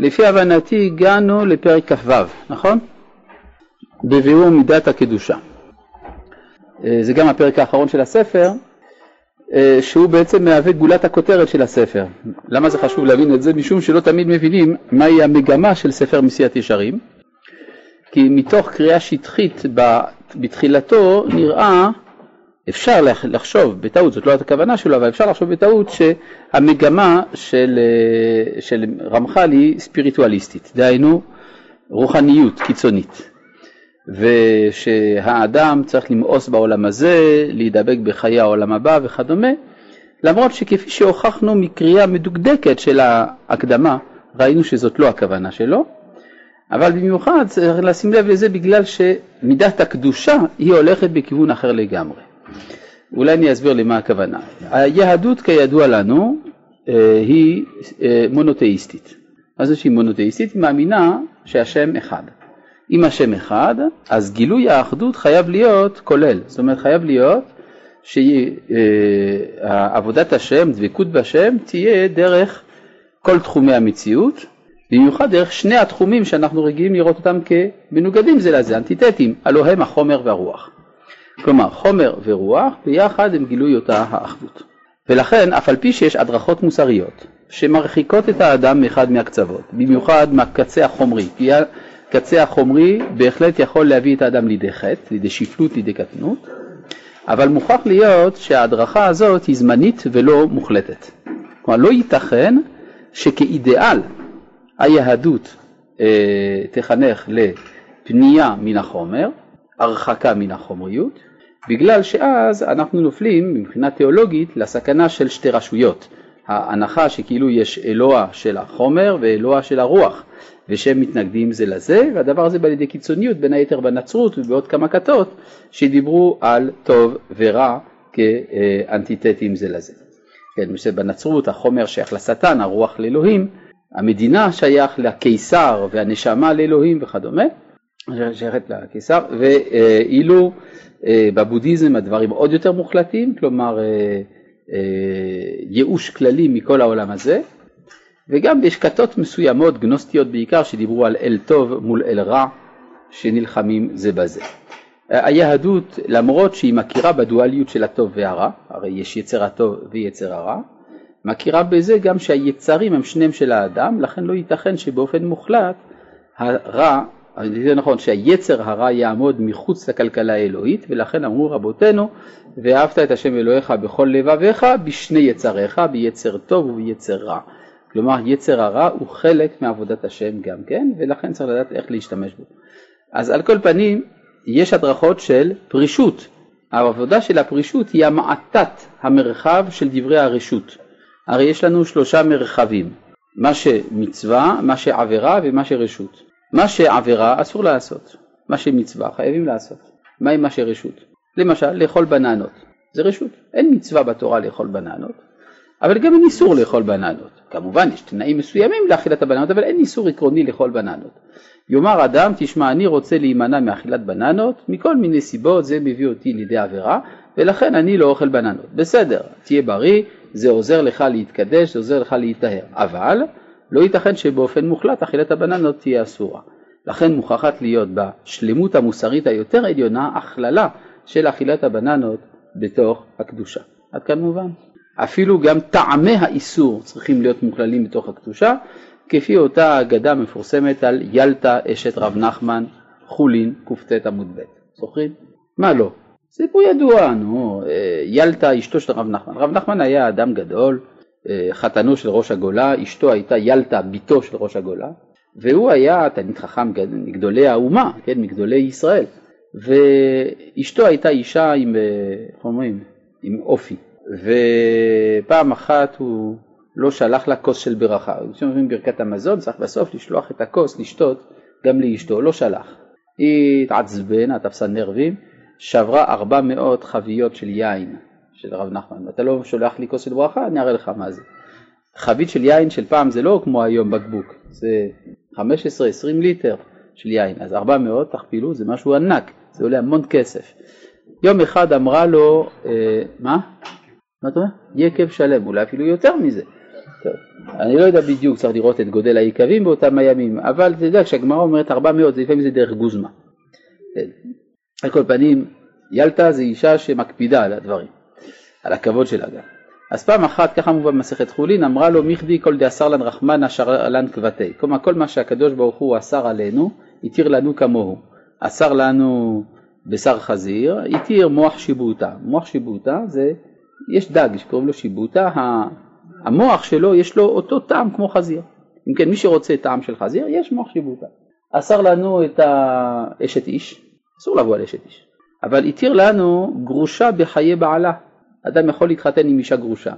לפי הבנתי הגענו לפרק כ"ו, נכון? בביאור מידת הקדושה. אה, זה גם הפרק האחרון של הספר, אה, שהוא בעצם מהווה גולת הכותרת של הספר. למה זה חשוב להבין את זה? משום שלא תמיד מבינים מהי המגמה של ספר מסיעת ישרים, כי מתוך קריאה שטחית בתחילתו נראה, אפשר לחשוב בטעות, זאת לא הכוונה שלו, אבל אפשר לחשוב בטעות שהמגמה של, אה, של רמח"ל היא ספיריטואליסטית, דהיינו רוחניות קיצונית. ושהאדם צריך למאוס בעולם הזה, להידבק בחיי העולם הבא וכדומה, למרות שכפי שהוכחנו מקריאה מדוקדקת של ההקדמה, ראינו שזאת לא הכוונה שלו, אבל במיוחד צריך לשים לב לזה בגלל שמידת הקדושה היא הולכת בכיוון אחר לגמרי. אולי אני אסביר למה הכוונה. היהדות כידוע לנו אה, היא אה, מונותאיסטית. מה זה שהיא מונותאיסטית? היא מאמינה שהשם אחד. אם השם אחד, אז גילוי האחדות חייב להיות כולל, זאת אומרת חייב להיות שעבודת השם, דבקות בשם, תהיה דרך כל תחומי המציאות, במיוחד דרך שני התחומים שאנחנו רגילים לראות אותם כמנוגדים זה לזה, אנטיתטים, הלוא הם החומר והרוח. כלומר, חומר ורוח ביחד הם גילוי אותה האחדות. ולכן, אף על פי שיש הדרכות מוסריות שמרחיקות את האדם מאחד מהקצוות, במיוחד מהקצה החומרי, כי הקצה החומרי בהחלט יכול להביא את האדם לידי חטא, לידי שפלות, לידי קטנות, אבל מוכרח להיות שההדרכה הזאת היא זמנית ולא מוחלטת. כלומר, לא ייתכן שכאידיאל היהדות אה, תחנך לפנייה מן החומר, הרחקה מן החומריות, בגלל שאז אנחנו נופלים מבחינה תיאולוגית לסכנה של שתי רשויות, ההנחה שכאילו יש אלוה של החומר ואלוה של הרוח, ושהם מתנגדים זה לזה, והדבר הזה בא לידי קיצוניות בין היתר בנצרות ובעוד כמה כתות שדיברו על טוב ורע כאנטיתטים זה לזה. כן, בנצרות החומר שייך לשטן, הרוח לאלוהים, המדינה שייך לקיסר והנשמה לאלוהים וכדומה, שייכת לקיסר, ואילו בבודהיזם הדברים עוד יותר מוחלטים, כלומר אה, אה, ייאוש כללי מכל העולם הזה, וגם יש כתות מסוימות, גנוסטיות בעיקר, שדיברו על אל טוב מול אל רע, שנלחמים זה בזה. היהדות, למרות שהיא מכירה בדואליות של הטוב והרע, הרי יש יצר הטוב ויצר הרע, מכירה בזה גם שהיצרים הם שניהם של האדם, לכן לא ייתכן שבאופן מוחלט הרע, זה נכון שהיצר הרע יעמוד מחוץ לכלכלה האלוהית, ולכן אמרו רבותינו, ואהבת את השם אלוהיך בכל לבביך, בשני יצריך, ביצר טוב וביצר רע. כלומר יצר הרע הוא חלק מעבודת השם גם כן, ולכן צריך לדעת איך להשתמש בו. אז על כל פנים, יש הדרכות של פרישות. העבודה של הפרישות היא המעטת המרחב של דברי הרשות. הרי יש לנו שלושה מרחבים, מה שמצווה, מה שעבירה ומה שרשות. מה שעבירה אסור לעשות, מה שמצווה חייבים לעשות. מה עם מה שרשות? למשל, לאכול בננות, זה רשות. אין מצווה בתורה לאכול בננות, אבל גם אין איסור לאכול בננות. כמובן יש תנאים מסוימים לאכילת הבננות, אבל אין איסור עקרוני לאכול בננות. יאמר אדם, תשמע, אני רוצה להימנע מאכילת בננות, מכל מיני סיבות זה מביא אותי לידי עבירה, ולכן אני לא אוכל בננות. בסדר, תהיה בריא, זה עוזר לך להתקדש, זה עוזר לך להיטהר, אבל לא ייתכן שבאופן מוחלט אכילת הבננות תהיה אסורה. לכן מוכרחת להיות בשלמות המוסרית היותר עליונה הכללה של אכילת הבננות בתוך הקדושה. עד כאן מובן. אפילו גם טעמי האיסור צריכים להיות מוכללים בתוך הקדושה, כפי אותה אגדה מפורסמת על ילטה אשת רב נחמן חולין קט עמוד ב'. זוכרים? מה לא? סיפור ידוע, נו, אה, ילטה אשתו של רב נחמן. רב נחמן היה אדם גדול, חתנו של ראש הגולה, אשתו הייתה ילטה בתו של ראש הגולה, והוא היה תלמיד חכם מגדולי האומה, כן, מגדולי ישראל, ואשתו הייתה אישה עם, אה, איך אומרים, עם אופי, ופעם אחת הוא לא שלח לה כוס של ברכה, כשאומרים ברכת המזון צריך בסוף לשלוח את הכוס לשתות גם לאשתו, לא שלח. היא התעצבנה, תפסה נרבים, שברה 400 חביות של יין של הרב נחמן, אתה לא שולח לי כוס של ברכה, אני אראה לך מה זה. חבית של יין של פעם זה לא כמו היום בקבוק, זה 15-20 ליטר של יין, אז 400 תכפילו זה משהו ענק, זה עולה המון כסף. יום אחד אמרה לו, אה, מה? מה אתה אומר? יקב שלם, אולי אפילו יותר מזה. טוב, אני לא יודע בדיוק, צריך לראות את גודל היקבים באותם הימים, אבל אתה יודע, כשהגמרא אומרת 400, לפעמים זה דרך גוזמה. כן. על כל פנים, ילתא זה אישה שמקפידה על הדברים, על הכבוד שלה גם. אז פעם אחת, ככה מובן במסכת חולין, אמרה לו מיכדי כל דאסר לן רחמנא שרלן כבתי. כלומר, כל מה שהקדוש ברוך הוא אסר עלינו, התיר לנו כמוהו. אסר לנו בשר חזיר, התיר מוח שיבוטה. מוח שיבוטה זה, יש דג שקוראים לו שיבוטה, המוח שלו יש לו אותו טעם כמו חזיר. אם כן, מי שרוצה טעם של חזיר, יש מוח שיבוטה. אסר לנו את האשת איש, אסור לבוא על אשת איש, אבל התיר לנו גרושה בחיי בעלה. אדם יכול להתחתן עם אישה גרושה,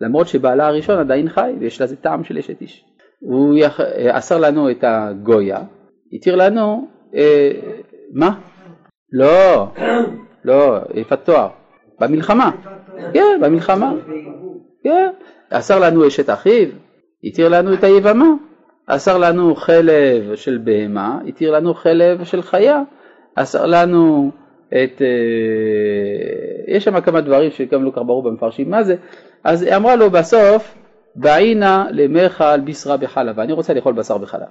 למרות שבעלה הראשון עדיין חי ויש לזה טעם של אשת איש. הוא יח... אסר לנו את הגויה, התיר לנו, אה, מה? לא, לא, יפת תואר, במלחמה, כן, במלחמה, כן, אסר לנו אשת אחיו, התיר לנו את היבמה, אסר לנו חלב של בהמה, התיר לנו חלב של חיה, אסר לנו את, אה, יש שם כמה דברים שגם לא כך ברור במפרשים מה זה, אז היא אמרה לו בסוף, בעינה למך על בשרה בחלב, ואני רוצה לאכול בשר בחלב.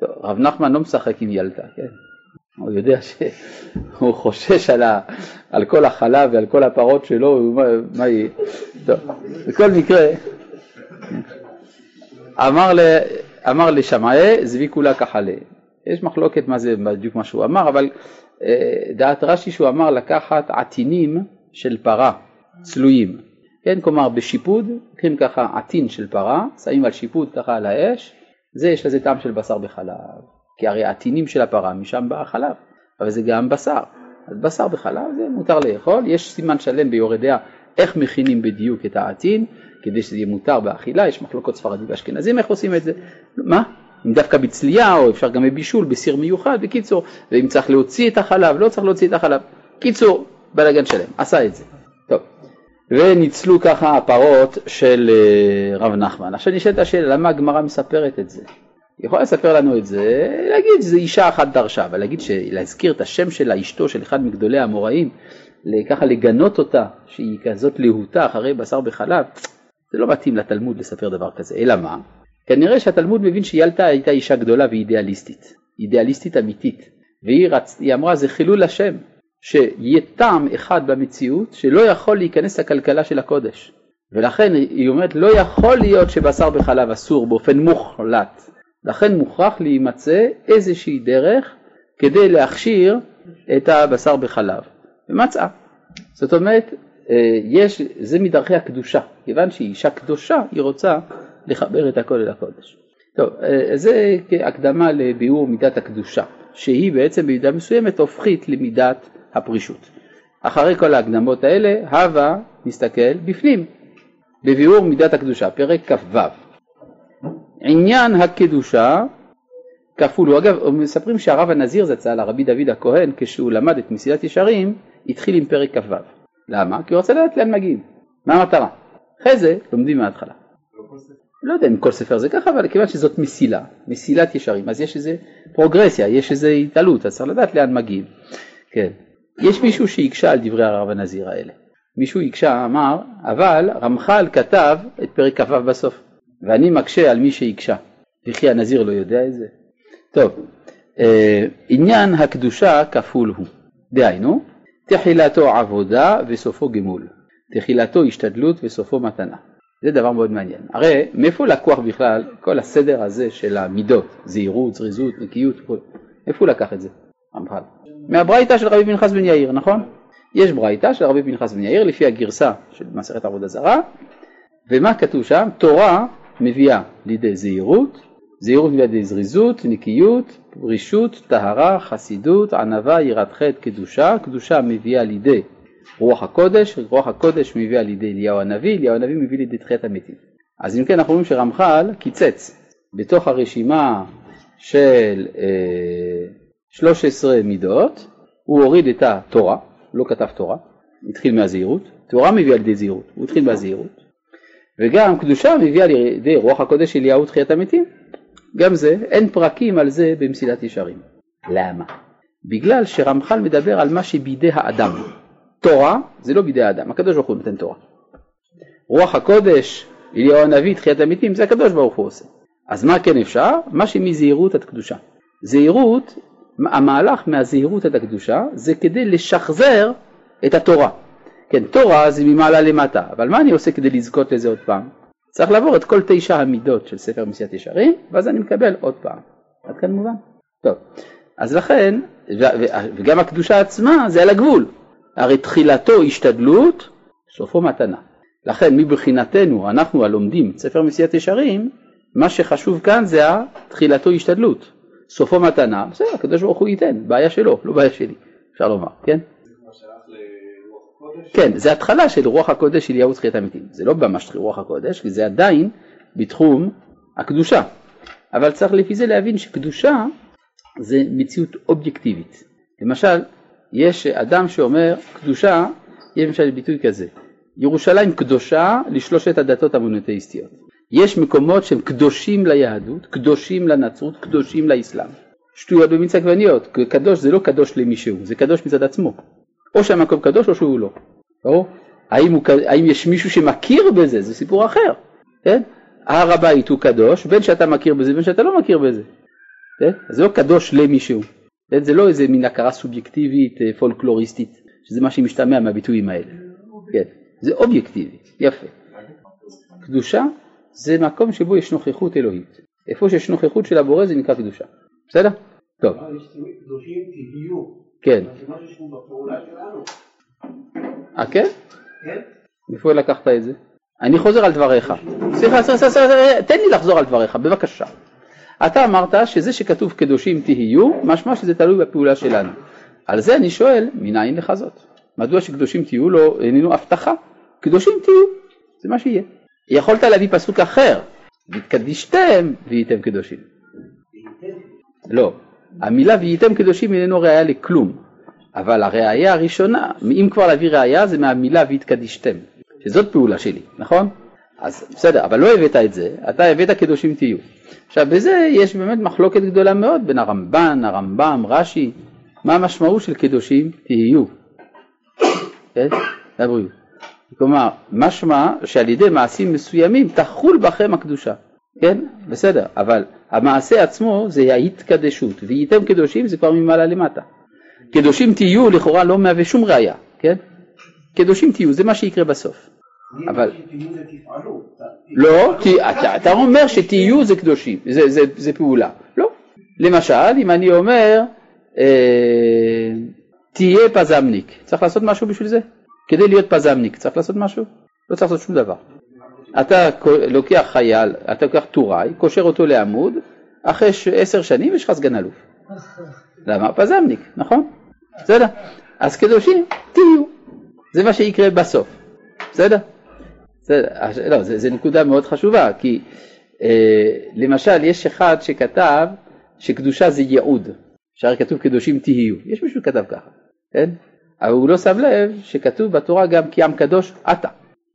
טוב, רב נחמן לא משחק עם ילתה, כן? הוא יודע שהוא חושש על, ה, על כל החלב ועל כל הפרות שלו, מה, מה יהיה? טוב, בכל מקרה, אמר, ל, אמר לשמאי, זבי כולה כחלה. יש מחלוקת מה זה בדיוק מה שהוא אמר, אבל דעת רש"י שהוא אמר לקחת עטינים של פרה, צלויים. כן, כלומר בשיפוד, לוקחים ככה עטין של פרה, שמים על שיפוד ככה על האש, זה יש לזה טעם של בשר בחלב. כי הרי העטינים של הפרה, משם בא החלב, אבל זה גם בשר. אז בשר בחלב זה מותר לאכול, יש סימן שלם ביורד דעה איך מכינים בדיוק את העטין, כדי שזה יהיה מותר באכילה, יש מחלוקות ספרדים ואשכנזים איך עושים את זה. מה? אם דווקא בצלייה או אפשר גם בבישול, בסיר מיוחד, בקיצור, ואם צריך להוציא את החלב, לא צריך להוציא את החלב. קיצור, בלאגן שלם, עשה את זה. טוב, וניצלו ככה הפרות של אה, רב נחמן. עכשיו נשאלת השאלה, למה הגמרא מספרת את זה? היא יכולה לספר לנו את זה, להגיד שזה אישה אחת דרשה, אבל להגיד, להזכיר את השם שלה, אשתו של אחד מגדולי האמוראים, ככה לגנות אותה, שהיא כזאת להוטה אחרי בשר בחלב, זה לא מתאים לתלמוד לספר דבר כזה, אלא מה? כנראה שהתלמוד מבין שילתה הייתה אישה גדולה ואידיאליסטית, אידיאליסטית אמיתית, והיא רצ... אמרה זה חילול השם, שיהיה טעם אחד במציאות שלא יכול להיכנס לכלכלה של הקודש. ולכן היא אומרת לא יכול להיות שבשר בחלב אסור באופן מוחלט, לכן מוכרח להימצא איזושהי דרך כדי להכשיר את הבשר בחלב, ומצאה. זאת אומרת, אה, יש, זה מדרכי הקדושה, כיוון שהיא אישה קדושה, היא רוצה לחבר את הכל אל הקודש. טוב, אה, זה כהקדמה לביאור מידת הקדושה, שהיא בעצם במידה מסוימת הופכית למידת הפרישות. אחרי כל ההקדמות האלה, הווה מסתכל בפנים, בביאור מידת הקדושה, פרק כ"ו. עניין הקדושה כפול הוא. אגב, מספרים שהרב הנזיר זצ"ל, הרבי דוד הכהן, כשהוא למד את מסילת ישרים, התחיל עם פרק כ"ו. למה? כי הוא רוצה לדעת לאן מגיעים. מה המטרה? אחרי זה לומדים מההתחלה. לא יודע אם כל ספר זה ככה, אבל כיוון שזאת מסילה, מסילת ישרים, אז יש איזה פרוגרסיה, יש איזה התעלות, אז צריך לדעת לאן מגיעים. כן. יש מישהו שהקשה על דברי הרב הנזיר האלה. מישהו הקשה, אמר, אבל רמח"ל כתב את פרק כ"ו בסוף, ואני מקשה על מי שהקשה. וכי הנזיר לא יודע את זה? טוב, אה, עניין הקדושה כפול הוא, דהיינו, תחילתו עבודה וסופו גמול, תחילתו השתדלות וסופו מתנה. זה דבר מאוד מעניין. הרי מאיפה לקוח בכלל כל הסדר הזה של המידות, זהירות, זריזות, נקיות, איפה הוא לקח את זה? רמח"ל. מהברייתא של רבי פנחס בן יאיר, נכון? יש ברייתא של רבי פנחס בן יאיר לפי הגרסה של מסכת עבודה זרה, ומה כתוב שם? תורה מביאה לידי זהירות, זהירות מביאה לידי זריזות, נקיות, רישות, טהרה, חסידות, ענווה, יראת חטא, קדושה, קדושה מביאה לידי רוח הקודש, רוח הקודש מביאה לידי אליהו הנביא, אליהו הנביא מביא לידי תחיית המתים. אז אם כן אנחנו רואים שרמח"ל קיצץ בתוך הרשימה של אה, 13 מידות, הוא הוריד את התורה, לא כתב תורה, התחיל מהזהירות, תורה מביאה לידי זהירות, הוא התחיל מהזהירות, וגם קדושה מביאה לידי רוח הקודש אליהו תחיית המתים, גם זה, אין פרקים על זה במסילת ישרים. למה? בגלל שרמח"ל מדבר על מה שבידי האדם. תורה זה לא בידי האדם, הקדוש ברוך הוא נותן תורה. רוח הקודש אליהו הנביא, תחיית המתים, זה הקדוש ברוך הוא עושה. אז מה כן אפשר? מה שמזהירות עד קדושה. זהירות, המהלך מהזהירות עד הקדושה זה כדי לשחזר את התורה. כן, תורה זה ממעלה למטה, אבל מה אני עושה כדי לזכות לזה עוד פעם? צריך לעבור את כל תשע המידות של ספר מסיעת ישרים, ואז אני מקבל עוד פעם. עד כאן מובן? טוב, אז לכן, וגם הקדושה עצמה זה על הגבול. הרי תחילתו השתדלות, סופו מתנה. לכן מבחינתנו, אנחנו הלומדים ספר מסיעת ישרים, מה שחשוב כאן זה תחילתו השתדלות. סופו מתנה, בסדר, הקדוש ברוך הוא ייתן, בעיה שלו, לא בעיה שלי, אפשר לומר, כן? כן, זה התחלה של רוח הקודש אליהו תחיית המתים. זה לא ממש רוח הקודש, כי זה עדיין בתחום הקדושה. אבל צריך לפי זה להבין שקדושה זה מציאות אובייקטיבית. למשל, יש אדם שאומר קדושה, יש למשל ביטוי כזה, ירושלים קדושה לשלושת הדתות המונותאיסטיות. יש מקומות שהם קדושים ליהדות, קדושים לנצרות, קדושים לאסלאם. שטויות במיץ עגבניות, קדוש זה לא קדוש למישהו, זה קדוש מצד עצמו. או שהמקום קדוש או שהוא לא. ברור? האם, הוא, האם יש מישהו שמכיר בזה? זה סיפור אחר. כן? הר הבית הוא קדוש, בין שאתה מכיר בזה בין שאתה לא מכיר בזה. כן? זה לא קדוש למישהו. זה לא איזה מין הכרה סובייקטיבית אה, פולקלוריסטית, שזה מה שמשתמע מהביטויים האלה. כן? זה אובייקטיבי, יפה. קדושה זה מקום שבו יש נוכחות אלוהית. איפה שיש נוכחות של הבורא זה נקרא קדושה. בסדר? טוב. כן. אה כן? כן. איפה לקחת את זה? אני חוזר על דבריך. סליחה, סליחה, סליחה, תן לי לחזור על דבריך, בבקשה. אתה אמרת שזה שכתוב קדושים תהיו, משמע שזה תלוי בפעולה שלנו. על זה אני שואל, מנין לך זאת? מדוע שקדושים תהיו לא איננו הבטחה? קדושים תהיו, זה מה שיהיה. יכולת להביא פסוק אחר, והתקדישתם והייתם קדושים. לא, המילה והייתם קדושים איננו ראיה לכלום, אבל הראיה הראשונה, אם כבר להביא ראיה זה מהמילה והתקדישתם, שזאת פעולה שלי, נכון? אז בסדר, אבל לא הבאת את זה, אתה הבאת קדושים תהיו. עכשיו בזה יש באמת מחלוקת גדולה מאוד בין הרמב"ן, הרמב"ם, רש"י, מה המשמעות של קדושים תהיו. כן? לבריאות. כלומר, משמע שעל ידי מעשים מסוימים תחול בכם הקדושה. כן? בסדר, אבל המעשה עצמו זה ההתקדשות, והייתם קדושים זה כבר ממעלה למטה. קדושים תהיו לכאורה לא מהווה שום ראייה, כן? קדושים תהיו, זה מה שיקרה בסוף. אבל... לא, אתה אומר שתהיו זה קדושים, זה פעולה. לא. למשל, אם אני אומר אה, תהיה פזמניק, צריך לעשות משהו בשביל זה? כדי להיות פזמניק צריך לעשות משהו? לא צריך לעשות שום דבר. אתה לוקח חייל, אתה לוקח טוראי, קושר אותו לעמוד, אחרי עשר שנים יש לך סגן אלוף. למה? פזמניק, נכון? בסדר? אז קדושים, תהיו. זה מה שיקרה בסוף. בסדר? בסדר. לא, זה, זה נקודה מאוד חשובה, כי אה, למשל יש אחד שכתב שקדושה זה ייעוד, שהרי כתוב קדושים תהיו. יש מישהו שכתב ככה, כן? אבל הוא לא שם לב שכתוב בתורה גם כי עם קדוש אתה.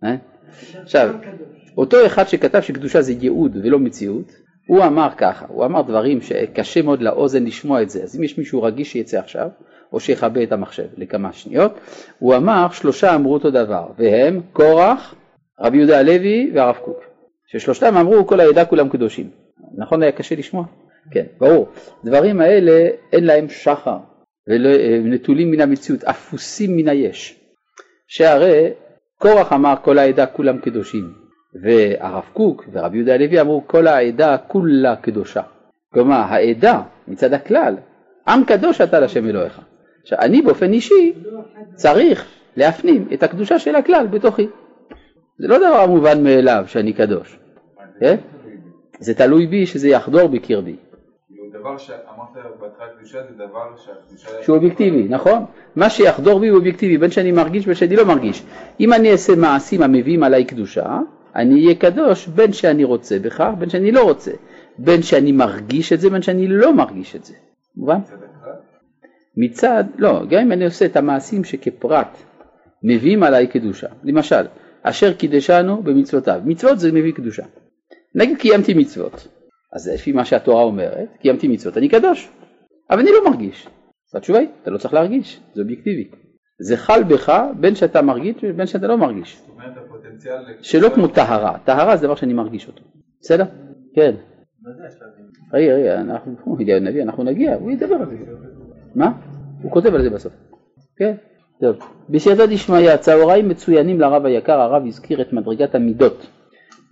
אה? עכשיו, אותו אחד שכתב שקדושה זה ייעוד ולא מציאות, הוא אמר ככה, הוא אמר דברים שקשה מאוד לאוזן לשמוע את זה, אז אם יש מישהו רגיש שיצא עכשיו, או שיכבה את המחשב לכמה שניות, הוא אמר שלושה אמרו אותו דבר, והם קורח, רבי יהודה הלוי והרב קוק, ששלושתם אמרו כל העדה כולם קדושים. נכון היה קשה לשמוע? כן, ברור. דברים האלה אין להם שחר, ונטולים מן המציאות, אפוסים מן היש. שהרי קורח אמר כל העדה כולם קדושים, והרב קוק ורבי יהודה הלוי אמרו כל העדה כולה קדושה. כלומר העדה מצד הכלל, עם קדוש אתה להשם אלוהיך. עכשיו אני באופן אישי צריך להפנים את הקדושה של הכלל בתוכי. זה לא דבר מובן מאליו שאני קדוש, כן? זה תלוי בי שזה יחדור בקרבי. דבר שאמרת בהתחלה קדושה זה דבר שהקדושה... שהוא אובייקטיבי, נכון? מה שיחדור בי הוא אובייקטיבי, בין שאני מרגיש ובין שאני לא מרגיש. אם אני אעשה מעשים המביאים עליי קדושה, אני אהיה קדוש בין שאני רוצה בכך, בין שאני לא רוצה. בין שאני מרגיש את זה, בין שאני לא מרגיש את זה. מובן? מצד, לא, גם אם אני עושה את המעשים שכפרט מביאים עליי קדושה. למשל, אשר קידשנו במצוותיו. מצוות זה מביא קדושה. נגיד קיימתי מצוות. אז לפי מה שהתורה אומרת, קיימתי מצוות, אני קדוש, אבל אני לא מרגיש. אז התשובה היא, אתה לא צריך להרגיש, זה אובייקטיבי. זה חל בך בין שאתה מרגיש ובין שאתה לא מרגיש. זאת אומרת, הפוטנציאל פוטנציאל... שלא כמו טהרה, טהרה זה דבר שאני מרגיש אותו, בסדר? כן. מה זה השלבים? רגע, רגע, אנחנו, הוא אנחנו נגיע, הוא ידבר על זה. מה? הוא כותב על זה בסוף. כן, טוב. בסייעתא דשמיא, צהריים מצוינים לרב היקר, הרב הזכיר את מדרגת המידות.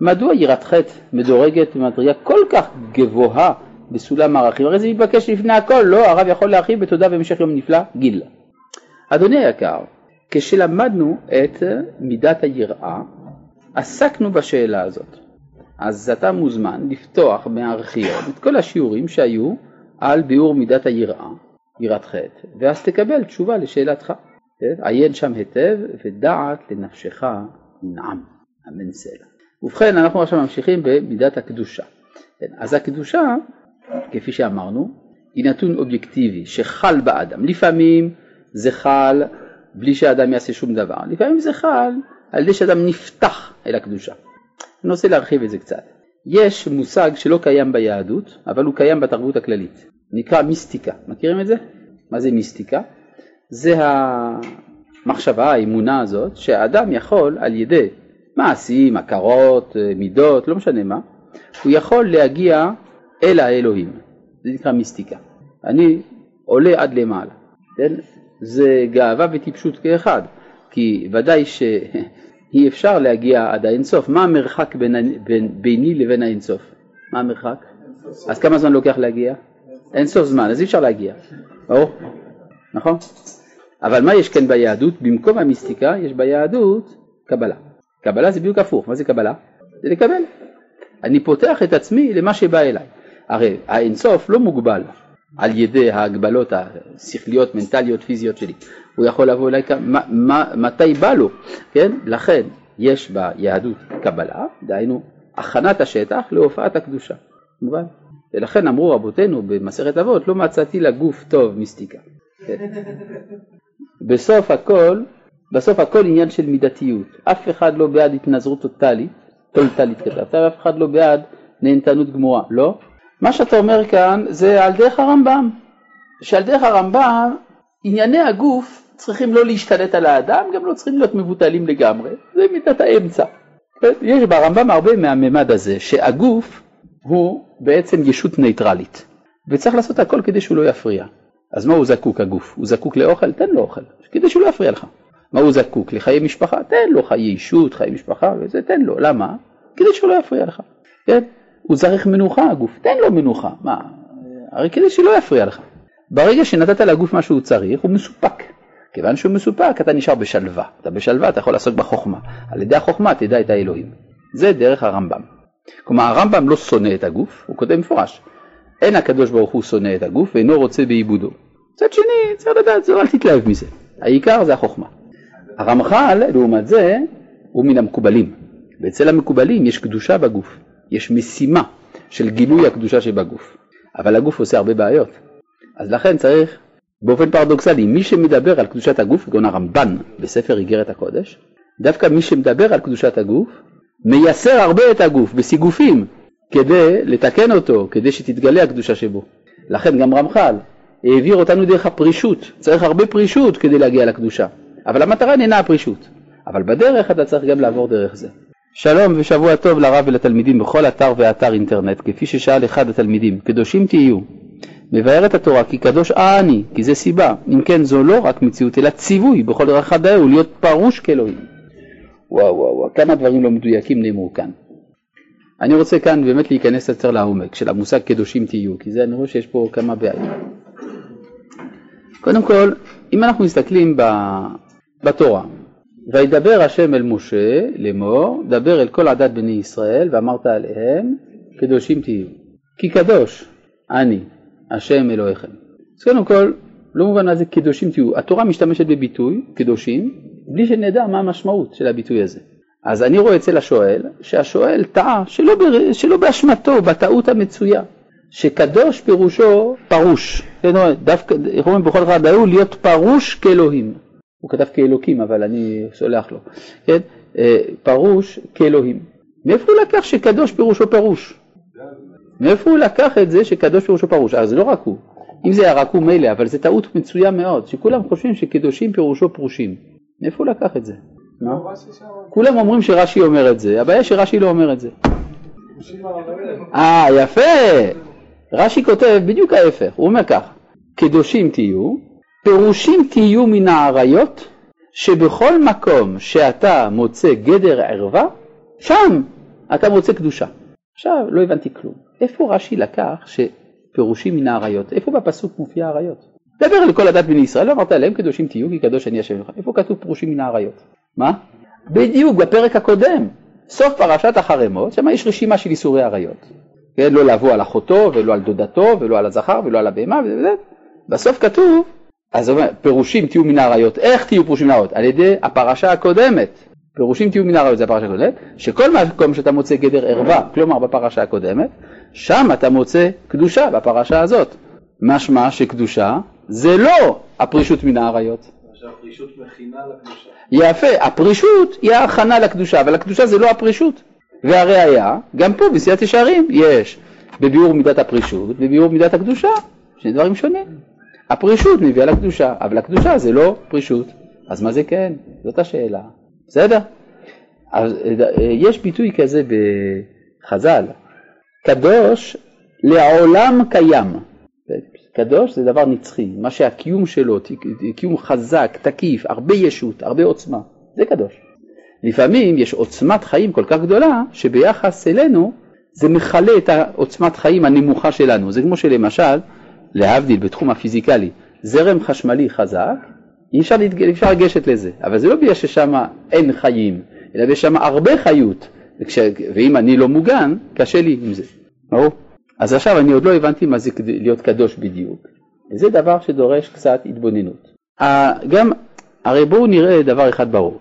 מדוע יראת חטא מדורגת במדרגה כל כך גבוהה בסולם הערכים? הרי זה מתבקש לפני הכל, לא, הרב יכול להרחיב בתודה במשך יום נפלא, גיל. אדוני היקר, כשלמדנו את מידת היראה, עסקנו בשאלה הזאת. אז אתה מוזמן לפתוח מהארכיון את כל השיעורים שהיו על ביאור מידת היראה, יראת חטא, ואז תקבל תשובה לשאלתך. עיין שם היטב ודעת לנפשך ינעם, אמן סלע. ובכן אנחנו עכשיו ממשיכים במידת הקדושה. כן? אז הקדושה, כפי שאמרנו, היא נתון אובייקטיבי שחל באדם. לפעמים זה חל בלי שאדם יעשה שום דבר, לפעמים זה חל על ידי שאדם נפתח אל הקדושה. אני רוצה להרחיב את זה קצת. יש מושג שלא קיים ביהדות, אבל הוא קיים בתרבות הכללית. נקרא מיסטיקה. מכירים את זה? מה זה מיסטיקה? זה המחשבה, האמונה הזאת, שהאדם יכול על ידי מעשים, הכרות, מידות, לא משנה מה, הוא יכול להגיע אל האלוהים. זה נקרא מיסטיקה. אני עולה עד למעלה. כן? זה גאווה וטיפשות כאחד, כי ודאי שאי אפשר להגיע עד האינסוף. מה המרחק בין, בין, ביני לבין האינסוף? מה המרחק? אז כמה זמן לוקח להגיע? אינסוף זמן, אז אי אפשר להגיע. ברור? נכון? אבל מה יש כן ביהדות? במקום המיסטיקה יש ביהדות קבלה. קבלה זה בדיוק הפוך, מה זה קבלה? זה לקבל. אני פותח את עצמי למה שבא אליי. הרי האינסוף לא מוגבל על ידי ההגבלות השכליות, מנטליות, פיזיות שלי. הוא יכול לבוא אליי כמה, מה, מתי בא לו, כן? לכן יש ביהדות קבלה, דהיינו הכנת השטח להופעת הקדושה. מובן? ולכן אמרו רבותינו במסכת אבות, לא מצאתי לגוף טוב מיסטיקה. כן. בסוף הכל, בסוף הכל עניין של מידתיות. אף אחד לא בעד התנזרות טוטאלית, טוטאלית כתבת, ואף אחד לא בעד נהנתנות גמורה, לא? מה שאתה אומר כאן זה על דרך הרמב"ם, שעל דרך הרמב"ם ענייני הגוף צריכים לא להשתלט על האדם, גם לא צריכים להיות מבוטלים לגמרי, זה מידת האמצע. יש ברמב"ם הרבה מהממד הזה, שהגוף הוא בעצם ישות ניטרלית, וצריך לעשות הכל כדי שהוא לא יפריע. אז מה הוא זקוק הגוף? הוא זקוק לאוכל? תן לו אוכל, כדי שהוא לא יפריע לך. מה הוא זקוק? לחיי משפחה? תן לו חיי אישות, חיי משפחה וזה, תן לו. למה? כדי שהוא לא יפריע לך. כן? הוא צריך מנוחה הגוף, תן לו מנוחה. מה? הרי כדי שלא יפריע לך. ברגע שנתת לגוף מה שהוא צריך, הוא מסופק. כיוון שהוא מסופק, אתה נשאר בשלווה. אתה בשלווה, אתה יכול לעסוק בחוכמה. על ידי החוכמה תדע את האלוהים. זה דרך הרמב"ם. כלומר, הרמב"ם לא שונא את הגוף, הוא כותב מפורש. אין הקדוש ברוך הוא שונא את הגוף ואינו רוצה בעיבודו. מצד שני, צריך לדעת, אל תתלהב מזה. העיקר זה החוכמה. הרמח"ל, לעומת זה, הוא מן המקובלים. ואצל המקובלים יש קדושה בגוף. יש משימה של גילוי הקדושה שבגוף. אבל הגוף עושה הרבה בעיות. אז לכן צריך, באופן פרדוקסלי, מי שמדבר על קדושת הגוף, כגון הרמב"ן בספר איגרת הקודש, דווקא מי שמדבר על קדושת הגוף, מייסר הרבה את הגוף בסיגופים כדי לתקן אותו, כדי שתתגלה הקדושה שבו. לכן גם רמח"ל העביר אותנו דרך הפרישות, צריך הרבה פרישות כדי להגיע לקדושה, אבל המטרה אינה הפרישות, אבל בדרך אתה צריך גם לעבור דרך זה. שלום ושבוע טוב לרב ולתלמידים בכל אתר ואתר אינטרנט, כפי ששאל אחד התלמידים, קדושים תהיו. מבארת התורה כי קדוש אני, כי זה סיבה. אם כן זו לא רק מציאות, אלא ציווי בכל הדאהו להיות פרוש כאלוהים. וואו וואו וואו, כמה דברים לא מדויקים נאמרו כאן. אני רוצה כאן באמת להיכנס יותר לעומק של המושג קדושים תהיו, כי זה אני רואה שיש פה כמה בעיות. קודם כל, אם אנחנו מסתכלים בתורה, וידבר השם אל משה לאמור, דבר אל כל עדת בני ישראל ואמרת עליהם, קדושים תהיו. כי קדוש אני, השם אלוהיכם. אז קודם כל, לא מובן מה זה קדושים תהיו. התורה משתמשת בביטוי, קדושים, בלי שנדע מה המשמעות של הביטוי הזה. אז אני רואה אצל השואל, שהשואל טעה שלא, בר... שלא באשמתו, בטעות המצויה, שקדוש פירושו פרוש. דווקא, איך אומרים בכל אחד היו להיות פרוש כאלוהים. הוא כתב כאלוקים, אבל אני סולח לו. כן? אה, פרוש כאלוהים. מאיפה הוא לקח שקדוש פירושו פרוש? מאיפה הוא לקח את זה שקדוש פירושו פרוש? אז זה לא רק הוא. אם זה היה רק הוא מילא, אבל זו טעות מצויה מאוד, שכולם חושבים שקדושים פירושו פרושים. מאיפה הוא לקח את זה? כולם אומרים שרש"י אומר את זה, הבעיה שרש"י לא אומר את זה. אה, יפה. רש"י כותב בדיוק ההפך, הוא אומר כך, קדושים תהיו, פירושים תהיו מן האריות, שבכל מקום שאתה מוצא גדר ערווה, שם אתה מוצא קדושה. עכשיו, לא הבנתי כלום. איפה רש"י לקח שפירושים מן האריות? איפה בפסוק מופיע האריות? דבר אל כל הדת בני ישראל, ואמרת להם קדושים תהיו כי קדוש אני השם לך. איפה כתוב פירושים מן האריות? מה? בדיוק, בפרק הקודם, סוף פרשת החרמות, שם יש רשימה של איסורי עריות. כן, לא לבוא על אחותו, ולא על דודתו, ולא על הזכר, ולא על הבהמה, וזה. בסוף כתוב, אז אומר, פירושים תהיו מן האריות. איך תהיו פירושים מן האריות? על ידי הפרשה הקודמת. פירושים תהיו מן האריות זה הפרשה הקודמת, שכל מקום שאתה מוצא גדר ערווה, כלומר בפרשה הקודמת, שם אתה מוצא קדושה בפרשה הזאת. משמע שקדושה זה לא הפרישות מן האריות. שהפרישות מכינה לקדושה. יפה, הפרישות היא ההכנה לקדושה, אבל הקדושה זה לא הפרישות. והראיה, גם פה בסיעת ישרים יש בביאור מידת הפרישות ובביאור מידת הקדושה, שני דברים שונים. הפרישות מביאה לקדושה, אבל הקדושה זה לא פרישות. אז מה זה כן? זאת השאלה. בסדר? אז אה, יש ביטוי כזה בחז"ל, קדוש לעולם קיים. קדוש זה דבר נצחי, מה שהקיום שלו, קיום חזק, תקיף, הרבה ישות, הרבה עוצמה, זה קדוש. לפעמים יש עוצמת חיים כל כך גדולה, שביחס אלינו זה מכלה את העוצמת חיים הנמוכה שלנו. זה כמו שלמשל, להבדיל בתחום הפיזיקלי, זרם חשמלי חזק, אי אפשר, להתג... אפשר לגשת לזה, אבל זה לא בגלל ששם אין חיים, אלא יש שם הרבה חיות, וכש... ואם אני לא מוגן, קשה לי עם זה, ברור? אז עכשיו אני עוד לא הבנתי מה זה להיות קדוש בדיוק, וזה דבר שדורש קצת התבוננות. גם, הרי בואו נראה דבר אחד ברור,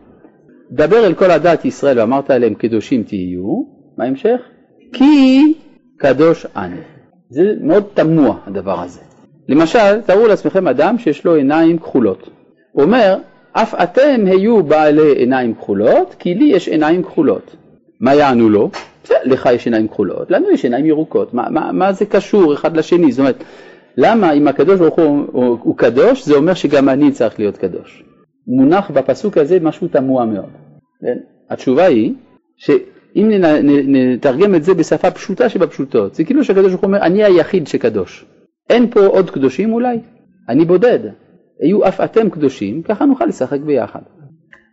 דבר אל כל הדת ישראל ואמרת אליהם קדושים תהיו, מה ההמשך? כי קדוש אני. זה מאוד תמוה הדבר הזה. למשל, תארו לעצמכם אדם שיש לו עיניים כחולות. הוא אומר, אף אתם היו בעלי עיניים כחולות, כי לי יש עיניים כחולות. מה יענו לו? לך יש עיניים כחולות, לנו יש עיניים ירוקות, מה, מה, מה זה קשור אחד לשני? זאת אומרת, למה אם הקדוש ברוך הוא, הוא, הוא קדוש, זה אומר שגם אני צריך להיות קדוש. מונח בפסוק הזה משהו תמוה מאוד. כן? התשובה היא שאם נתרגם את זה בשפה פשוטה שבפשוטות, זה כאילו שהקדוש ברוך הוא אומר, אני היחיד שקדוש. אין פה עוד קדושים אולי? אני בודד. היו אף אתם קדושים, ככה נוכל לשחק ביחד.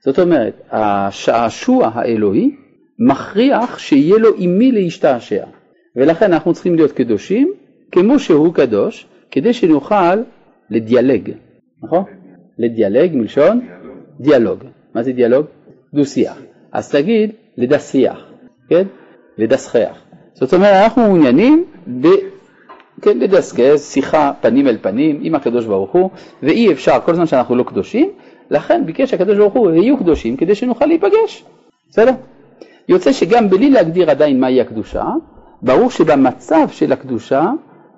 זאת אומרת, השעשוע האלוהי מכריח שיהיה לו עם מי להשתעשע, ולכן אנחנו צריכים להיות קדושים כמו שהוא קדוש, כדי שנוכל לדיאלג, נכון? לדיאלג מלשון דיאלוג. מה זה דיאלוג? דו שיח. אז תגיד לדסריח, כן? לדסחח. זאת אומרת, אנחנו מעוניינים ב... כן, לדסקס, שיחה פנים אל פנים עם הקדוש ברוך הוא, ואי אפשר כל זמן שאנחנו לא קדושים, לכן ביקש הקדוש ברוך הוא, היו קדושים כדי שנוכל להיפגש, בסדר? יוצא שגם בלי להגדיר עדיין מהי הקדושה, ברור שבמצב של הקדושה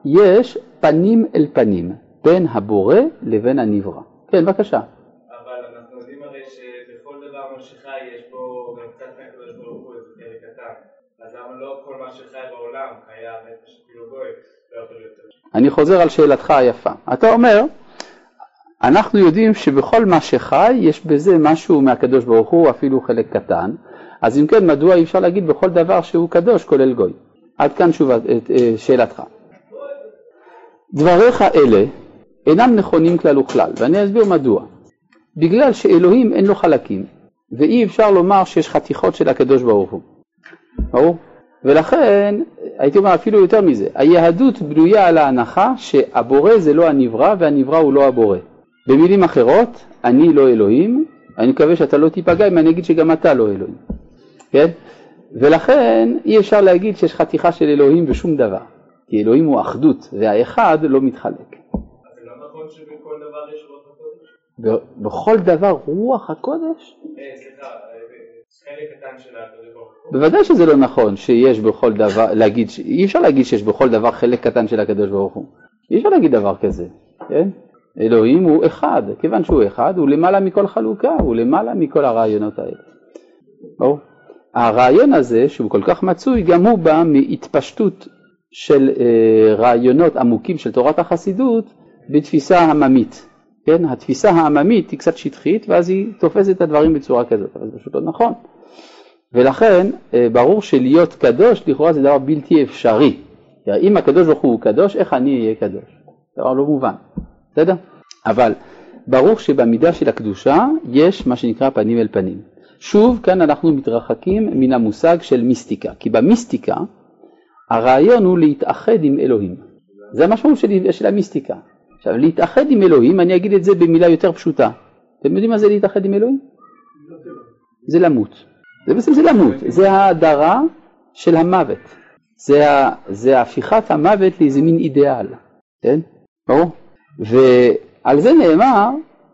יש פנים אל פנים, בין הבורא לבין הנברא. כן, בבקשה. אבל אנחנו יודעים הרי שבכל דבר מה שחי יש בו גם קצת מהקדוש ברוך הוא איזה חלק קטן. אז למה לא לא להיות אני חוזר על שאלתך היפה. אתה אומר, אנחנו יודעים שבכל מה שחי יש בזה משהו מהקדוש ברוך הוא, אפילו חלק קטן, אז אם כן, מדוע אי אפשר להגיד בכל דבר שהוא קדוש כולל גוי? עד כאן תשובה, אה, שאלתך. דבריך אלה אינם נכונים כלל וכלל, ואני אסביר מדוע. בגלל שאלוהים אין לו חלקים, ואי אפשר לומר שיש חתיכות של הקדוש ברוך הוא. ברור? ולכן, הייתי אומר אפילו יותר מזה, היהדות בנויה על ההנחה שהבורא זה לא הנברא והנברא הוא לא הבורא. במילים אחרות, אני לא אלוהים, אני מקווה שאתה לא תיפגע אם אני אגיד שגם אתה לא אלוהים. כן? ולכן אי אפשר להגיד שיש חתיכה של אלוהים בשום דבר, כי אלוהים הוא אחדות והאחד לא מתחלק. לא נכון שבכל דבר יש רוח הקודש? בכל דבר רוח הקודש? אה, סליחה, בוודאי שזה לא נכון שיש בכל דבר, להגיד, אי אפשר להגיד שיש בכל דבר חלק קטן של הקדוש ברוך הוא. אי אפשר להגיד דבר כזה, כן? אלוהים הוא אחד, כיוון שהוא אחד, הוא למעלה מכל חלוקה, הוא למעלה מכל הרעיונות האלה. ברור? הרעיון הזה, שהוא כל כך מצוי, גם הוא בא מהתפשטות של אה, רעיונות עמוקים של תורת החסידות בתפיסה עממית. כן, התפיסה העממית היא קצת שטחית ואז היא תופסת את הדברים בצורה כזאת, אבל זה פשוט לא נכון. ולכן אה, ברור שלהיות קדוש לכאורה זה דבר בלתי אפשרי. אם הקדוש ברוך הוא קדוש, איך אני אהיה קדוש? דבר לא מובן, בסדר? אבל ברור שבמידה של הקדושה יש מה שנקרא פנים אל פנים. שוב, כאן אנחנו מתרחקים מן המושג של מיסטיקה, כי במיסטיקה הרעיון הוא להתאחד עם אלוהים. זה המשמעות של, של המיסטיקה. עכשיו, להתאחד עם אלוהים, אני אגיד את זה במילה יותר פשוטה. אתם יודעים מה זה להתאחד עם אלוהים? זה למות. זה בעצם זה למות, זה ההדרה של המוות. זה, זה הפיכת המוות לאיזה מין אידיאל, כן? ברור? ועל זה נאמר,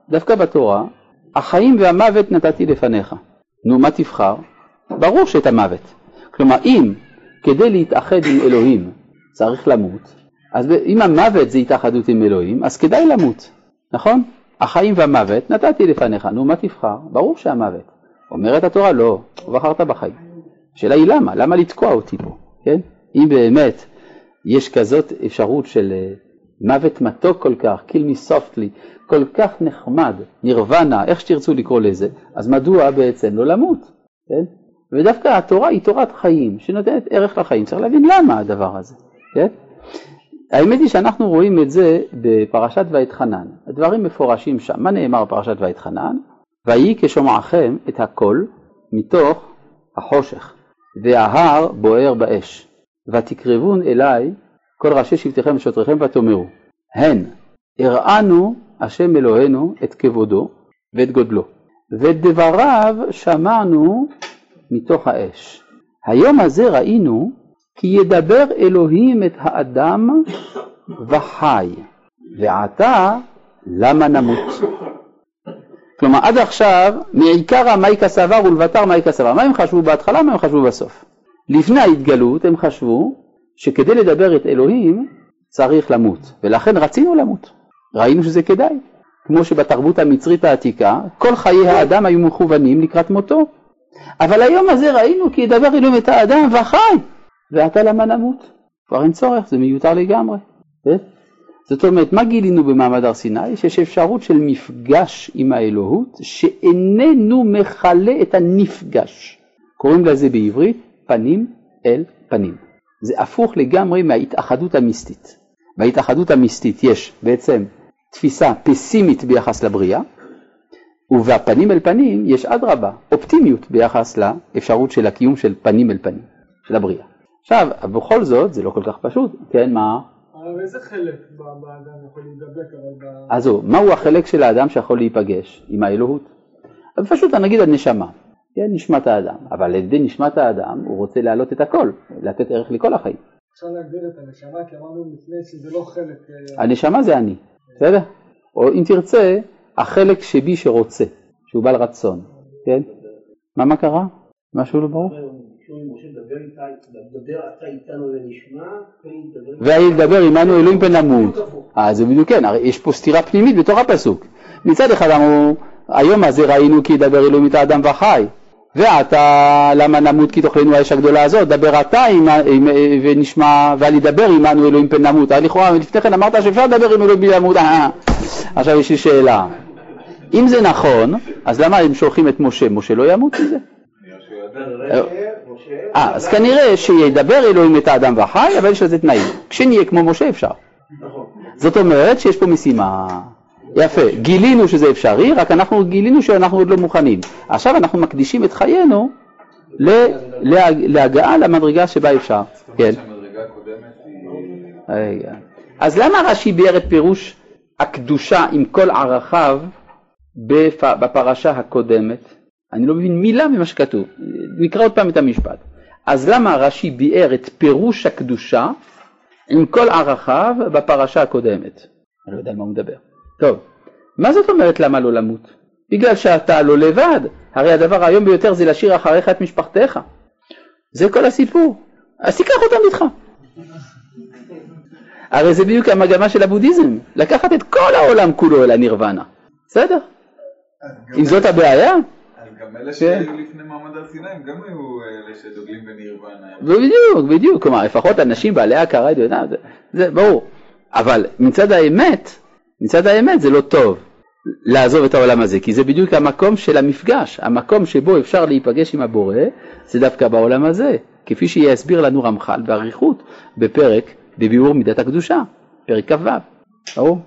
דווקא בתורה, החיים והמוות נתתי לפניך. נו, מה תבחר? ברור שאת המוות. כלומר, אם כדי להתאחד עם אלוהים צריך למות, אז אם המוות זה התאחדות עם אלוהים, אז כדאי למות, נכון? החיים והמוות נתתי לפניך, נו, מה תבחר? ברור שהמוות. אומרת התורה, לא, בחרת בחיים. השאלה היא למה? למה לתקוע אותי פה, כן? אם באמת יש כזאת אפשרות של אה, מוות מתוק כל כך, kill me softly, כל כך נחמד, נירוונה, איך שתרצו לקרוא לזה, אז מדוע בעצם לא למות, כן? ודווקא התורה היא תורת חיים, שנותנת ערך לחיים, צריך להבין למה הדבר הזה, כן? האמת היא שאנחנו רואים את זה בפרשת ואתחנן, הדברים מפורשים שם, מה נאמר בפרשת ואתחנן? ויהי כשומעכם את הקול מתוך החושך, וההר בוער באש, ותקרבון אליי כל ראשי שבטיכם ושוטריכם ותאמרו, הן הראנו השם אלוהינו את כבודו ואת גודלו, ואת דבריו שמענו מתוך האש. היום הזה ראינו כי ידבר אלוהים את האדם וחי, ועתה למה נמות? כלומר עד עכשיו מעיקרא מאי כסבר ולבטר מאי כסבר. מה הם חשבו בהתחלה, מה הם חשבו בסוף? לפני ההתגלות הם חשבו שכדי לדבר את אלוהים צריך למות, ולכן רצינו למות. ראינו שזה כדאי. כמו שבתרבות המצרית העתיקה, כל חיי האדם היו מכוונים לקראת מותו. אבל היום הזה ראינו כי ידבר אלוהים את האדם וחי, ועתה למה נמות? כבר אין צורך, זה מיותר לגמרי. כן? זאת אומרת, מה גילינו במעמד הר סיני? שיש אפשרות של מפגש עם האלוהות שאיננו מכלה את הנפגש. קוראים לזה בעברית פנים אל פנים. זה הפוך לגמרי מההתאחדות המיסטית. בהתאחדות המיסטית יש בעצם תפיסה פסימית ביחס לבריאה, ובפנים אל פנים יש אדרבה, אופטימיות ביחס לאפשרות של הקיום של פנים אל פנים, של הבריאה. עכשיו, בכל זאת, זה לא כל כך פשוט, כן, מה? אבל איזה חלק באדם יכול להידבק? אז זהו, מהו החלק של האדם שיכול להיפגש עם האלוהות? פשוט נגיד הנשמה, כן, נשמת האדם, אבל על ידי נשמת האדם הוא רוצה להעלות את הכל, לתת ערך לכל החיים. אפשר להגדיר את הנשמה, כי אמרנו לפני שזה לא חלק... אה, הנשמה זה אני, בסדר? או אם תרצה, החלק שבי שרוצה, שהוא בעל רצון, כן? מה, מה קרה? משהו לא ברור? וידבר עמנו אלוהים פן נמות. אה, זה בדיוק כן, הרי יש פה סתירה פנימית בתוך הפסוק. מצד אחד אמרו, היום הזה ראינו כי ידבר אלוהים את האדם וחי. ועתה למה נמות כי תאכלנו האש הגדולה הזאת, דבר אתה ונשמע, ואל ידבר עמנו אלוהים פן נמות. לכאורה לפני כן אמרת שאפשר לדבר עם אלוהים בלי למות. אה, עכשיו יש לי שאלה. אם זה נכון, אז למה הם שולחים את משה? משה לא ימות מזה? אה, אז כנראה שידבר אלוהים את האדם והחי, אבל יש לזה תנאים. כשנהיה כמו משה אפשר. זאת אומרת שיש פה משימה. יפה, גילינו שזה אפשרי, רק אנחנו גילינו שאנחנו עוד לא מוכנים. עכשיו אנחנו מקדישים את חיינו להגעה למדרגה שבה אפשר. כן. אז למה רש"י ביאר את פירוש הקדושה עם כל ערכיו בפרשה הקודמת? אני לא מבין מילה ממה שכתוב. נקרא עוד פעם את המשפט. אז למה רש"י ביאר את פירוש הקדושה עם כל ערכיו בפרשה הקודמת? אני לא יודע על מה הוא מדבר. טוב, מה זאת אומרת למה לא למות? בגלל שאתה לא לבד, הרי הדבר היום ביותר זה להשאיר אחריך את משפחתך. זה כל הסיפור. אז תיקח אותם איתך. הרי זה בדיוק המגמה של הבודהיזם, לקחת את כל העולם כולו אל הנירוונה. בסדר? אם זאת הבעיה, גם אלה שהיו לפני מעמד הר סיני, הם גם היו אלה שדוגלים בנירוונה. בדיוק, בדיוק, כלומר לפחות אנשים בעלי הכרה, זה ברור. אבל מצד האמת, מצד האמת זה לא טוב. לעזוב את העולם הזה, כי זה בדיוק המקום של המפגש, המקום שבו אפשר להיפגש עם הבורא, זה דווקא בעולם הזה, כפי שיסביר לנו רמח"ל באריכות בפרק בביאור מידת הקדושה, פרק כ"ו, ברור?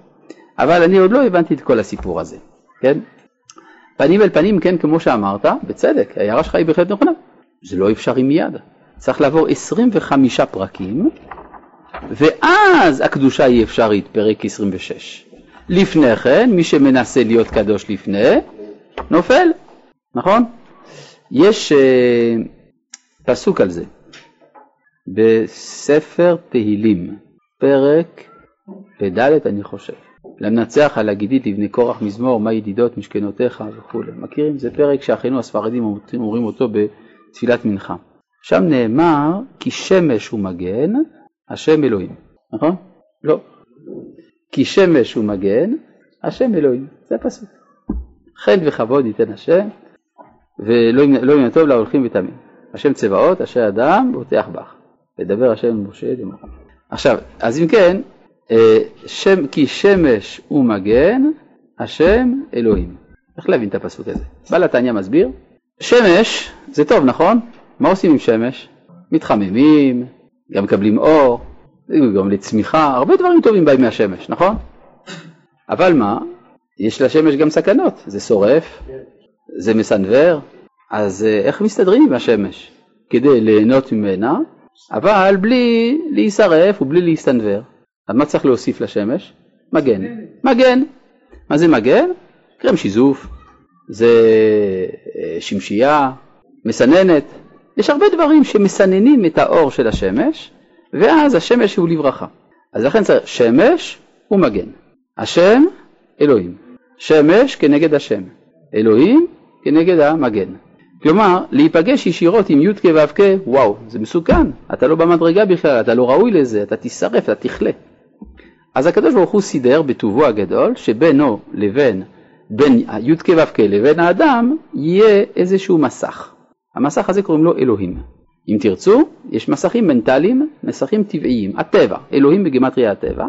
אבל אני עוד לא הבנתי את כל הסיפור הזה, כן? פנים אל פנים, כן, כמו שאמרת, בצדק, ההערה שלך היא בהחלט נכונה, זה לא אפשרי מיד, צריך לעבור 25 פרקים, ואז הקדושה היא אפשרית, פרק 26. לפני כן, מי שמנסה להיות קדוש לפני, נופל, נכון? יש uh, פסוק על זה בספר תהילים, פרק פ"ד אני חושב. למנצח על הגידית לבני קורח מזמור, מה ידידות משכנותיך וכולי. מכירים? זה פרק שאחינו הספרדים אומרים אותו בתפילת מנחה. שם נאמר כי שמש הוא מגן, השם אלוהים, נכון? לא. כי שמש הוא מגן, השם אלוהים, זה הפסוק. חן וכבוד ייתן השם, ולא מן הטוב להולכים ותמים. השם צבאות, אשר אדם, בוטח בך. ודבר השם משה דמוך. עכשיו, אז אם כן, שם, כי שמש הוא מגן, השם אלוהים. איך להבין את הפסוק הזה? בעל התניא מסביר, שמש זה טוב, נכון? מה עושים עם שמש? מתחממים, גם מקבלים אור, גם לצמיחה, הרבה דברים טובים באים מהשמש, נכון? אבל מה? יש לשמש גם סכנות, זה שורף, זה מסנוור, אז אה, איך מסתדרים עם השמש? כדי ליהנות ממנה, אבל בלי להישרף ובלי להסתנוור. אז מה צריך להוסיף לשמש? מגן. מגן. מה זה מגן? קרם שיזוף, זה אה, שמשייה, מסננת. יש הרבה דברים שמסננים את האור של השמש, ואז השמש הוא לברכה. אז לכן צריך שמש ומגן. השם, אלוהים. שמש כנגד השם. אלוהים כנגד המגן. כלומר, להיפגש ישירות עם י"ק ו"ק, וואו, זה מסוכן, אתה לא במדרגה בכלל, אתה לא ראוי לזה, אתה תישרף, אתה תכלה. אז הקדוש ברוך הוא סידר בטובו הגדול שבינו לבין, בין י"ק ו"ק לבין האדם, יהיה איזשהו מסך. המסך הזה קוראים לו אלוהים. אם תרצו, יש מסכים מנטליים, מסכים טבעיים, הטבע, אלוהים בגימטריה הטבע.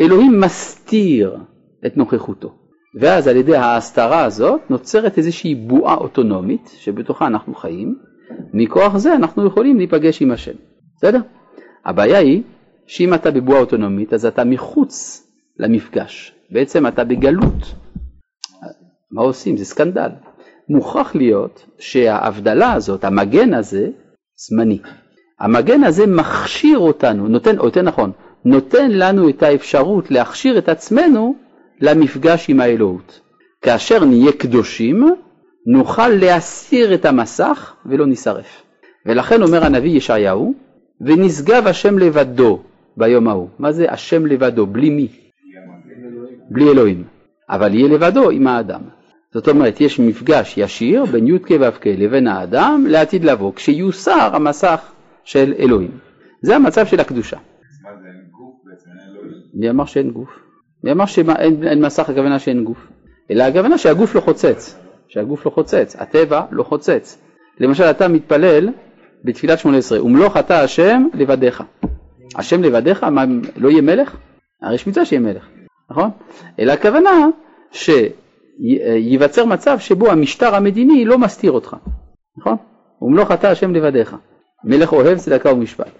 אלוהים מסתיר את נוכחותו. ואז על ידי ההסתרה הזאת נוצרת איזושהי בועה אוטונומית שבתוכה אנחנו חיים, מכוח זה אנחנו יכולים להיפגש עם השם, בסדר? הבעיה היא שאם אתה בבועה אוטונומית אז אתה מחוץ למפגש, בעצם אתה בגלות. מה עושים? זה סקנדל. מוכרח להיות שההבדלה הזאת, המגן הזה, זמני. המגן הזה מכשיר אותנו, נותן, או יותר נכון, נותן לנו את האפשרות להכשיר את עצמנו למפגש עם האלוהות. כאשר נהיה קדושים, נוכל להסיר את המסך ולא נשרף. ולכן אומר הנביא ישעיהו, ונשגב השם לבדו ביום ההוא. מה זה השם לבדו? בלי מי? בלי אלוהים. אבל יהיה לבדו עם האדם. זאת אומרת, יש מפגש ישיר בין י"ק ו"ק לבין האדם לעתיד לבוא, כשיוסר המסך של אלוהים. זה המצב של הקדושה. אלוהים? מי אמר שאין גוף? מי אמר שאין מסך הכוונה שאין גוף? אלא הכוונה שהגוף לא חוצץ, שהגוף לא חוצץ, הטבע לא חוצץ. למשל אתה מתפלל בתפילת שמונה עשרה, ומלוך אתה השם לבדיך. השם לבדיך, מה, לא יהיה מלך? הרי יש מצווה שיהיה מלך, נכון? אלא הכוונה שייווצר מצב שבו המשטר המדיני לא מסתיר אותך, נכון? ומלוך אתה השם לבדיך. מלך אוהב צדקה ומשפט.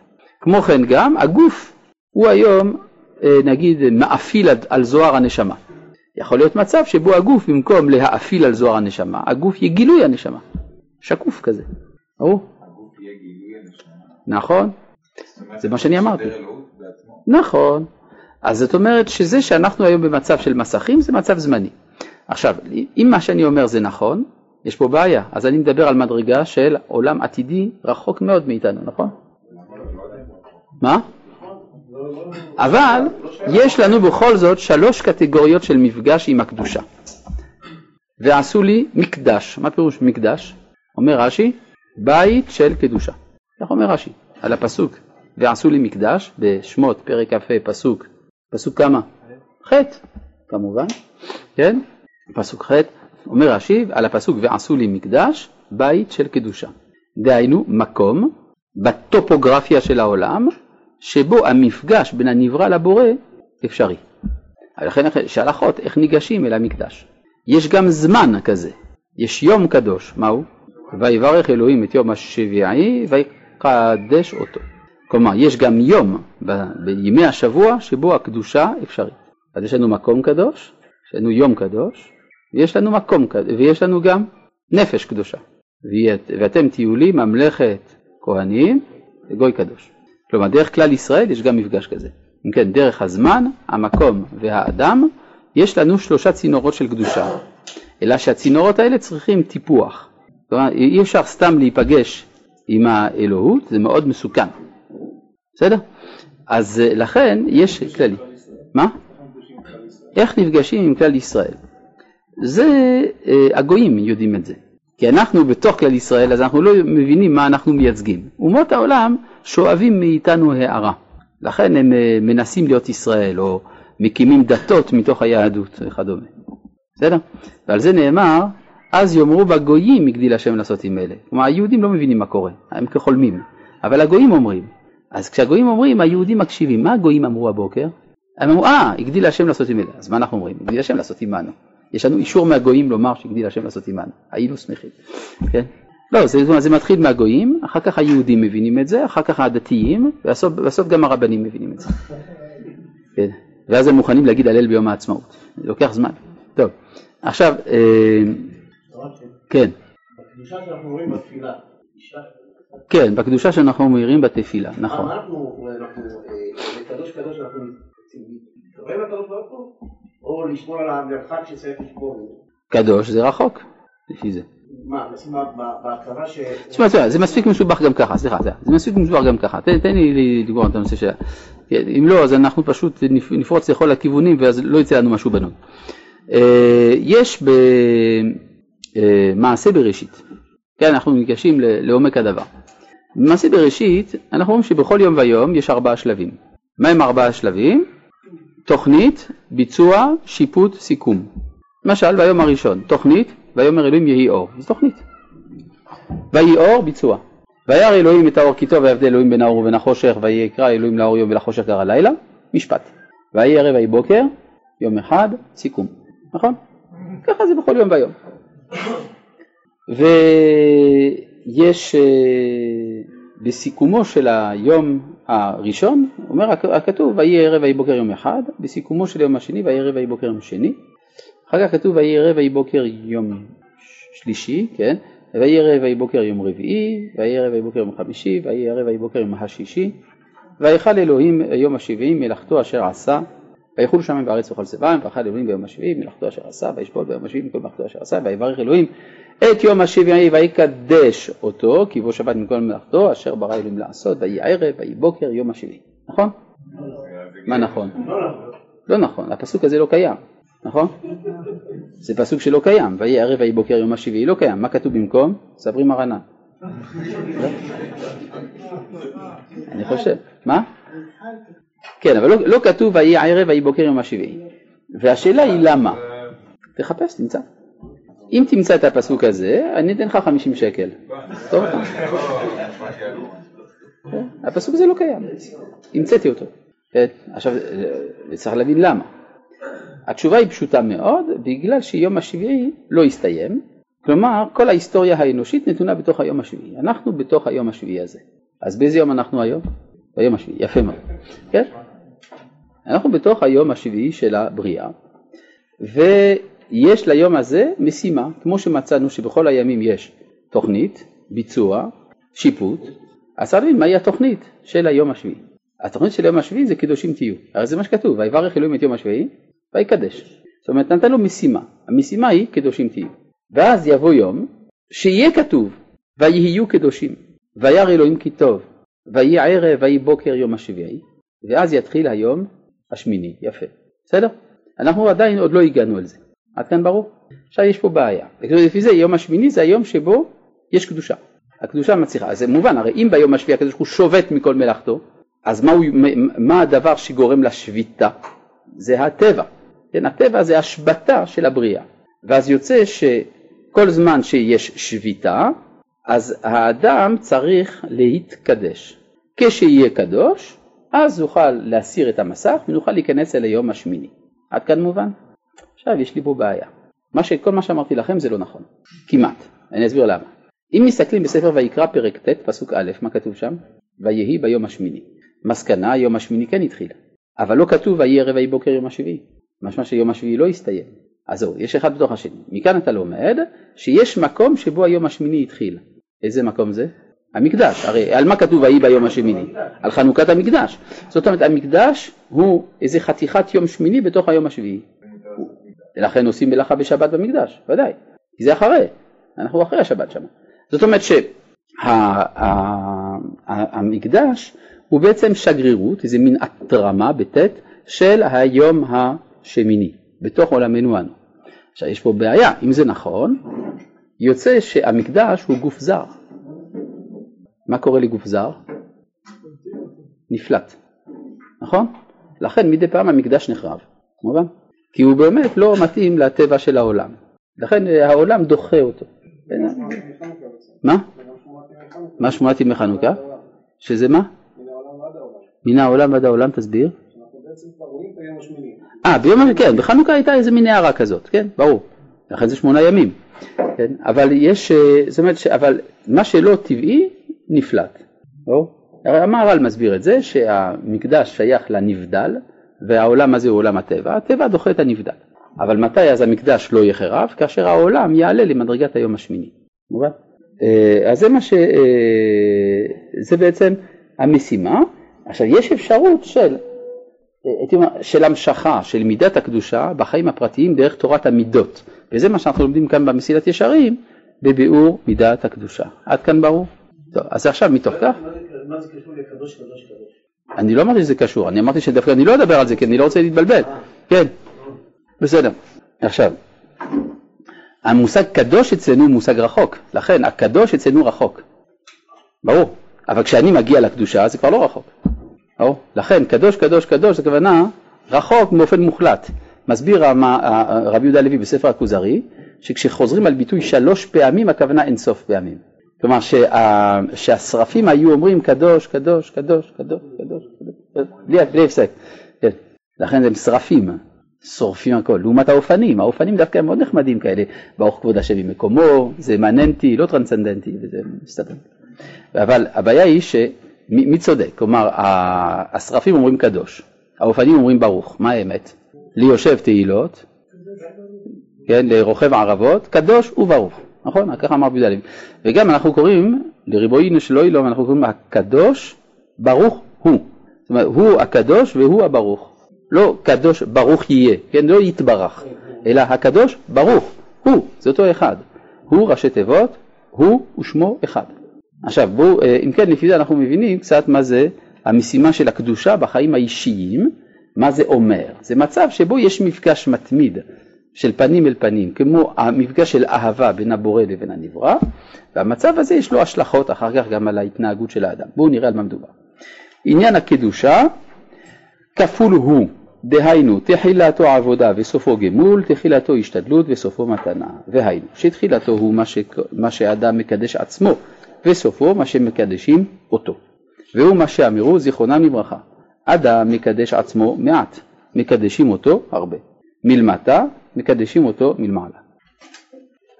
כמו כן גם הגוף הוא היום אה, נגיד מאפיל על זוהר הנשמה. יכול להיות מצב שבו הגוף במקום להאפיל על זוהר הנשמה, הגוף יהיה גילוי הנשמה, שקוף כזה, ברור? הגוף יהיה גילוי הנשמה. נכון, זה מה שאני אמרתי. נכון. אז זאת אומרת שזה שאנחנו היום במצב של מסכים זה מצב זמני. עכשיו, אם מה שאני אומר זה נכון, יש פה בעיה, אז אני מדבר על מדרגה של עולם עתידי רחוק מאוד מאיתנו, נכון? מה? אבל יש לנו בכל זאת שלוש קטגוריות של מפגש עם הקדושה. ועשו לי מקדש. מה פירוש מקדש? אומר רש"י, בית של קדושה. כך אומר רש"י, על הפסוק. ועשו לי מקדש, בשמות פרק כ"ה פסוק, פסוק כמה? ח' כמובן, כן? פסוק ח', אומר רש"י על הפסוק ועשו לי מקדש, בית של קדושה. דהיינו מקום בטופוגרפיה של העולם שבו המפגש בין הנברא לבורא אפשרי. לכן יש הלכות איך ניגשים אל המקדש. יש גם זמן כזה, יש יום קדוש, מהו? ויברך אלוהים את יום השביעי ויקדש אותו. כלומר, יש גם יום ב- בימי השבוע שבו הקדושה אפשרית. אז יש לנו מקום קדוש, יש לנו יום קדוש, ויש לנו מקום קדוש, ויש לנו גם נפש קדושה. ואת- ואתם תהיו לי ממלכת כהנים וגוי קדוש. כלומר, דרך כלל ישראל יש גם מפגש כזה. אם כן, דרך הזמן, המקום והאדם, יש לנו שלושה צינורות של קדושה. אלא שהצינורות האלה צריכים טיפוח. כלומר, אי אפשר סתם להיפגש עם האלוהות, זה מאוד מסוכן. בסדר? אז אה, לכן יש כללי. מה? איך נפגשים עם כלל ישראל? זה, אה, הגויים יודעים את זה. כי אנחנו בתוך כלל ישראל, אז אנחנו לא מבינים מה אנחנו מייצגים. אומות העולם שואבים מאיתנו הערה. לכן הם אה, מנסים להיות ישראל, או מקימים דתות מתוך היהדות וכדומה. בסדר? ועל זה נאמר, אז יאמרו בגויים הגדיל השם לעשות עם אלה. כלומר, היהודים לא מבינים מה קורה, הם כחולמים. אבל הגויים אומרים. אז כשהגויים אומרים, היהודים מקשיבים. מה הגויים אמרו הבוקר? הם אמרו, אה, הגדיל השם לעשות אלה. אז מה אנחנו אומרים? הגדיל השם לעשות עמנו. יש לנו אישור מהגויים לומר שהגדיל השם לעשות עמנו. היינו שמחים. כן? לא, זה, זה מתחיל מהגויים, אחר כך היהודים מבינים את זה, אחר כך הדתיים, ובסוף, בסוף גם הרבנים מבינים את זה. כן? ואז הם מוכנים להגיד הלל ביום העצמאות. זה לוקח זמן. טוב, עכשיו, אה, כן, בקדושה שאנחנו רואים בתפילה, כן, בקדושה שאנחנו מאירים בתפילה, נכון. מה אנחנו, אנחנו, אה, לקדוש קדוש אנחנו מתקרב לקדוש ברוך הוא, או לשמור על המרחק שצריך לשמור? קדוש זה רחוק, לפי זה. מה, נשים בהקרבה ש... תשמע, תשמע, זה מספיק מסובך גם ככה, סליחה, זה מספיק מסובך גם ככה. תן, לי לגמור את הנושא של... כן, אם לא, אז אנחנו פשוט נפ- נפרוץ לכל הכיוונים ואז לא יצא לנו משהו בנוי. אה, יש במעשה בראשית, כן, אנחנו ניגשים לעומק הדבר. במעשה בראשית, אנחנו אומרים שבכל יום ויום יש ארבעה שלבים. מהם ארבעה השלבים? תוכנית, ביצוע, שיפוט, סיכום. למשל, ביום הראשון, תוכנית, ויאמר אלוהים יהי אור. זו תוכנית. ויהי אור, ביצוע. וירא אלוהים את האור כי טוב ויבדל אלוהים בין האור ובין החושך ויקרא אלוהים לאור יום ולחושך קרא לילה, משפט. ויהי ערב ויהי בוקר, יום אחד, סיכום. נכון? ככה זה בכל יום ויום. ויש אה, בסיכומו של היום הראשון, אומר הכ- הכתוב ויהי ערב ויהי בוקר יום אחד, בסיכומו של יום השני ויהי ערב ויהי בוקר יום שני, אחר כך כתוב ויהי ערב ויהי בוקר יום שלישי, כן? ויהי ערב ויהי בוקר יום רביעי, ויהי ערב ויהי בוקר יום חמישי, ויהי ערב ויהי בוקר יום השישי, ויכל אלוהים יום השבעים מלאכתו אשר עשה, ויחולו שמיים בארץ וכל צבעם, ואכל אלוהים ביום השביעי מלאכתו אשר עשה, וישבות ביום השביעי מכל מלאכתו אשר עשה, ויברך אלוהים את יום השבעי ויקדש אותו, כי בו שבת מכל מלאכתו אשר ברא אלוהים לעשות, ויהי ערב ויהי בוקר יום השביעי. נכון? מה נכון? לא נכון. הפסוק הזה לא קיים, נכון? זה פסוק שלא קיים, ויהי ערב ויהי בוקר יום השביעי, לא קיים, מה כתוב במקום? סברי מרנה. לא? אני חושב, מה? כן, אבל לא, לא כתוב ויהי ערב ויהי בוקר יום השביעי. והשאלה היא למה? תחפש, תמצא. אם תמצא את הפסוק הזה, אני אתן לך 50 שקל. טוב? הפסוק הזה לא קיים, המצאתי אותו. עכשיו, צריך להבין למה. התשובה היא פשוטה מאוד, בגלל שיום השביעי לא הסתיים, כלומר כל ההיסטוריה האנושית נתונה בתוך היום השביעי. אנחנו בתוך היום השביעי הזה. אז באיזה יום אנחנו היום? ביום השביעי, יפה מאוד. כן? אנחנו בתוך היום השביעי של הבריאה, ויש ליום הזה משימה, כמו שמצאנו שבכל הימים יש תוכנית, ביצוע, שיפוט, אז צריך מהי התוכנית של היום השביעי. התוכנית של יום השביעי זה קדושים תהיו, הרי זה מה שכתוב, ויברך אלוהים את יום השביעי ויקדש. זאת אומרת נתן לו משימה, המשימה היא קדושים תהיו. ואז יבוא יום שיהיה כתוב ויהיו קדושים, וירא אלוהים כי טוב, ויהי ערב ויהי בוקר יום השביעי, ואז יתחיל היום השמיני, יפה, בסדר? אנחנו עדיין עוד לא הגענו על זה, עד כאן ברור? עכשיו יש פה בעיה, לפי זה יום השמיני זה היום שבו יש קדושה, הקדושה מצליחה, אז זה מובן, הרי אם ביום השביעי הקדוש הוא שובת מכל מלאכתו, אז מה, הוא, מה הדבר שגורם לשביתה? זה הטבע, כן, הטבע זה השבתה של הבריאה, ואז יוצא שכל זמן שיש שביתה, אז האדם צריך להתקדש. כשיהיה קדוש, אז נוכל להסיר את המסך ונוכל להיכנס אל היום השמיני. עד כאן מובן? עכשיו יש לי פה בעיה. מה ש... כל מה שאמרתי לכם זה לא נכון, כמעט, אני אסביר למה. אם מסתכלים בספר ויקרא פרק ט' פסוק א', מה כתוב שם? ויהי ביום השמיני. מסקנה, יום השמיני כן התחיל, אבל לא כתוב ויהי ערב ויהי בוקר יום השביעי. משמע שיום השביעי לא הסתיים. אז זהו, יש אחד בתוך השני. מכאן אתה לומד שיש מקום שבו היום השמיני התחיל. איזה מקום זה? המקדש, הרי על מה כתוב ויהי ביום השמיני? על חנוכת המקדש. זאת אומרת המקדש הוא איזה חתיכת יום שמיני בתוך היום השביעי. ולכן עושים מלאכה בשבת במקדש, ודאי, כי זה אחרי, אנחנו אחרי השבת שם. זאת אומרת שהמקדש הוא בעצם שגרירות, איזה מין התרמה בטית של היום השמיני, בתוך עולמנו אנו. עכשיו יש פה בעיה, אם זה נכון, יוצא שהמקדש הוא גוף זר. מה קורה לגוף זר? נפלט, נכון? לכן מדי פעם המקדש נחרב, מובן? כי הוא באמת לא מתאים לטבע של העולם. לכן העולם דוחה אותו. מה? מה שמונת ימי חנוכה? שזה מה? מן העולם ועד העולם, תסביר. אה, ביום השמיני, כן, בחנוכה הייתה איזה מין הערה כזאת, כן, ברור. לכן זה שמונה ימים. כן, אבל יש, זאת אומרת, אבל מה שלא טבעי נפלט. ברור? הרי המהר"ל מסביר את זה שהמקדש שייך לנבדל והעולם הזה הוא עולם הטבע, הטבע דוחה את הנבדל. אבל מתי אז המקדש לא יחרב? כאשר העולם יעלה למדרגת היום השמיני. מובן? אה, אז זה מה ש... אה, זה בעצם המשימה. עכשיו יש אפשרות של, אה, של המשכה, של מידת הקדושה בחיים הפרטיים דרך תורת המידות. וזה מה שאנחנו לומדים כאן במסילת ישרים, בביאור מידת הקדושה. עד כאן ברור? טוב, אז עכשיו מתוך כך... מה זה קשור לקדוש קדוש קדוש? אני לא אמרתי שזה קשור, אני אמרתי שדווקא אני לא אדבר על זה כי אני לא רוצה להתבלבל. כן, בסדר. עכשיו, המושג קדוש אצלנו הוא מושג רחוק, לכן הקדוש אצלנו רחוק. ברור. אבל כשאני מגיע לקדושה זה כבר לא רחוק. ברור. לכן קדוש קדוש קדוש זה כוונה רחוק באופן מוחלט. מסביר רבי יהודה לוי בספר הכוזרי שכשחוזרים על ביטוי שלוש פעמים הכוונה אין סוף פעמים. כלומר שה, שהשרפים היו אומרים קדוש, קדוש, קדוש, קדוש, קדוש, בלי, הפסק. כן. לכן הם שרפים, שורפים הכל. לעומת האופנים, האופנים דווקא הם מאוד נחמדים כאלה, ברוך כבוד השם ממקומו, זה מננטי, לא טרנסצנדנטי, וזה מסתדר. אבל הבעיה היא שמי צודק? כלומר, השרפים אומרים קדוש, האופנים אומרים ברוך, מה האמת? ליושב תהילות, כן, לרוכב ערבות, קדוש וברוך. נכון? ככה אמר בי"ד. וגם אנחנו קוראים לריבונו שלא ילום, אנחנו קוראים הקדוש ברוך הוא. זאת אומרת, הוא הקדוש והוא הברוך. לא קדוש ברוך יהיה, כן? לא יתברך, אלא הקדוש ברוך הוא, זה אותו אחד. הוא ראשי תיבות, הוא ושמו אחד. עכשיו בואו, אה, אם כן, לפי זה אנחנו מבינים קצת מה זה המשימה של הקדושה בחיים האישיים, מה זה אומר. זה מצב שבו יש מפגש מתמיד של פנים אל פנים, כמו המפגש של אהבה בין הבורא לבין הנברא, והמצב הזה יש לו השלכות אחר כך גם על ההתנהגות של האדם. בואו נראה על מה מדובר. עניין הקדושה כפול הוא, דהיינו תחילתו עבודה וסופו גמול, תחילתו השתדלות וסופו מתנה. והיינו, שתחילתו הוא מה, ש... מה שאדם מקדש עצמו, וסופו מה שמקדשים אותו. והוא מה שאמרו זיכרונם לברכה, אדם מקדש עצמו מעט, מקדשים אותו הרבה. מלמטה מקדשים אותו מלמעלה.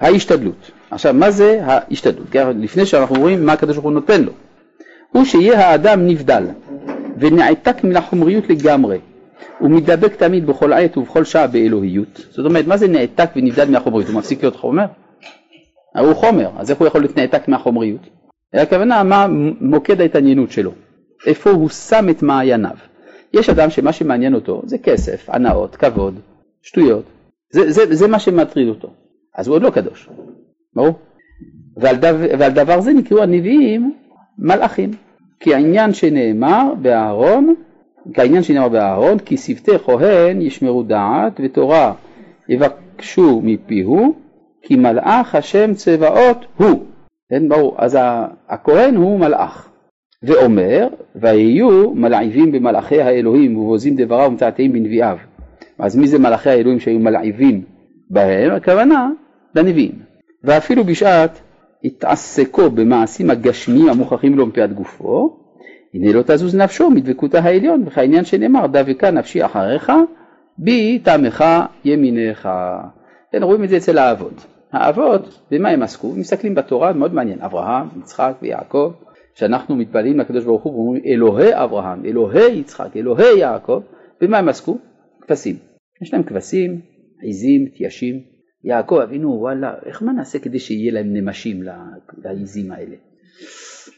ההשתדלות. עכשיו, מה זה ההשתדלות? לפני שאנחנו רואים מה הקדוש ברוך הוא נותן לו. הוא שיהיה האדם נבדל ונעתק מן החומריות לגמרי. הוא מדבק תמיד בכל עת ובכל שעה באלוהיות. זאת אומרת, מה זה נעתק ונבדל מהחומריות? הוא מפסיק להיות חומר? הוא חומר, אז איך הוא יכול להיות נעתק מהחומריות? הכוונה, מה מוקד ההתעניינות שלו? איפה הוא שם את מעייניו? יש אדם שמה שמעניין אותו זה כסף, הנאות, כבוד, שטויות. זה, זה, זה מה שמטריד אותו. אז הוא עוד לא קדוש, ברור? ועל, דו, ועל דבר זה נקראו הנביאים מלאכים. כי העניין שנאמר באהרון, כעניין שנאמר באהרון, כי שפתי כהן ישמרו דעת ותורה יבקשו מפיהו, כי מלאך השם צבאות הוא. כן, ברור. אז הכהן הוא מלאך. ואומר, ויהיו מלעיבים במלאכי האלוהים ובוזים דבריו ומצעתיהם בנביאיו. אז מי זה מלאכי האלוהים שהיו מלעיבים בהם? הכוונה לנביאים. ואפילו בשעת התעסקו במעשים הגשמיים המוכרחים לו מפאת גופו, הנה לא תזוז נפשו מדבקותה העליון, וכעניין שנאמר דבקה נפשי אחריך, בי טעמך ימינך. כן, רואים את זה אצל האבות. האבות, במה הם עסקו? מסתכלים בתורה, מאוד מעניין, אברהם, יצחק ויעקב, שאנחנו מתפללים לקדוש ברוך הוא ואומרים אלוהי אברהם, אלוהי יצחק, אלוהי יעקב, במה הם עסקו? כבשים. יש להם כבשים, עיזים, תיישים. יעקב אבינו, וואלה, איך מה נעשה כדי שיהיה להם נמשים לעיזים האלה?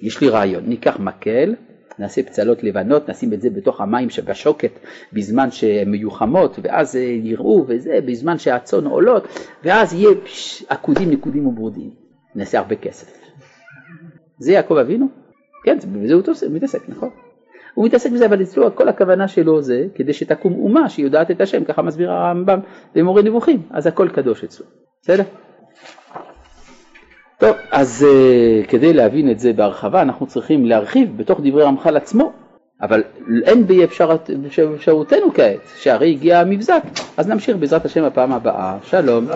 יש לי רעיון, ניקח מקל, נעשה פצלות לבנות, נשים את זה בתוך המים שבשוקת בזמן שהן מיוחמות, ואז יראו וזה, בזמן שהצאן עולות, ואז יהיה עקודים, נקודים וברודים. נעשה הרבה כסף. זה יעקב אבינו? כן, בזה הוא מתעסק, נכון? הוא מתעסק בזה, אבל אצלו כל הכוונה שלו זה כדי שתקום אומה שיודעת את השם, ככה מסביר הרמב"ם במורה נבוכים, אז הכל קדוש אצלו, בסדר? טוב, אז uh, כדי להבין את זה בהרחבה אנחנו צריכים להרחיב בתוך דברי רמח"ל עצמו, אבל אין באפשרותנו כעת, שהרי הגיע המבזק, אז נמשיך בעזרת השם הפעם הבאה, שלום.